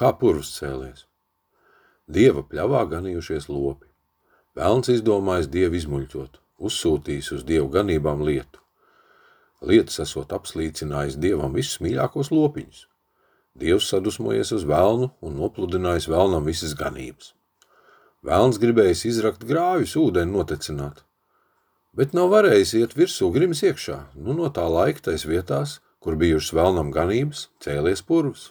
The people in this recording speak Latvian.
Kā purvs cēlies? Dieva pļavā ganījušies lopi. Velns izdomājis dievu izmuļķot, uzsūtījis uz dievu ganībām lietu. Lietas esot apslīcinājis dievam visus mīļākos lopiņus. Dievs sadusmojies uz velnu un nopludinājis velnam visas ganības. Velns gribējis izrakt grāvjus ūdeni notecināt, bet nav varējis iet virsū grims iekšā, nu no tā laika tais vietās, kur bijušas velnam ganības, cēlies purvs.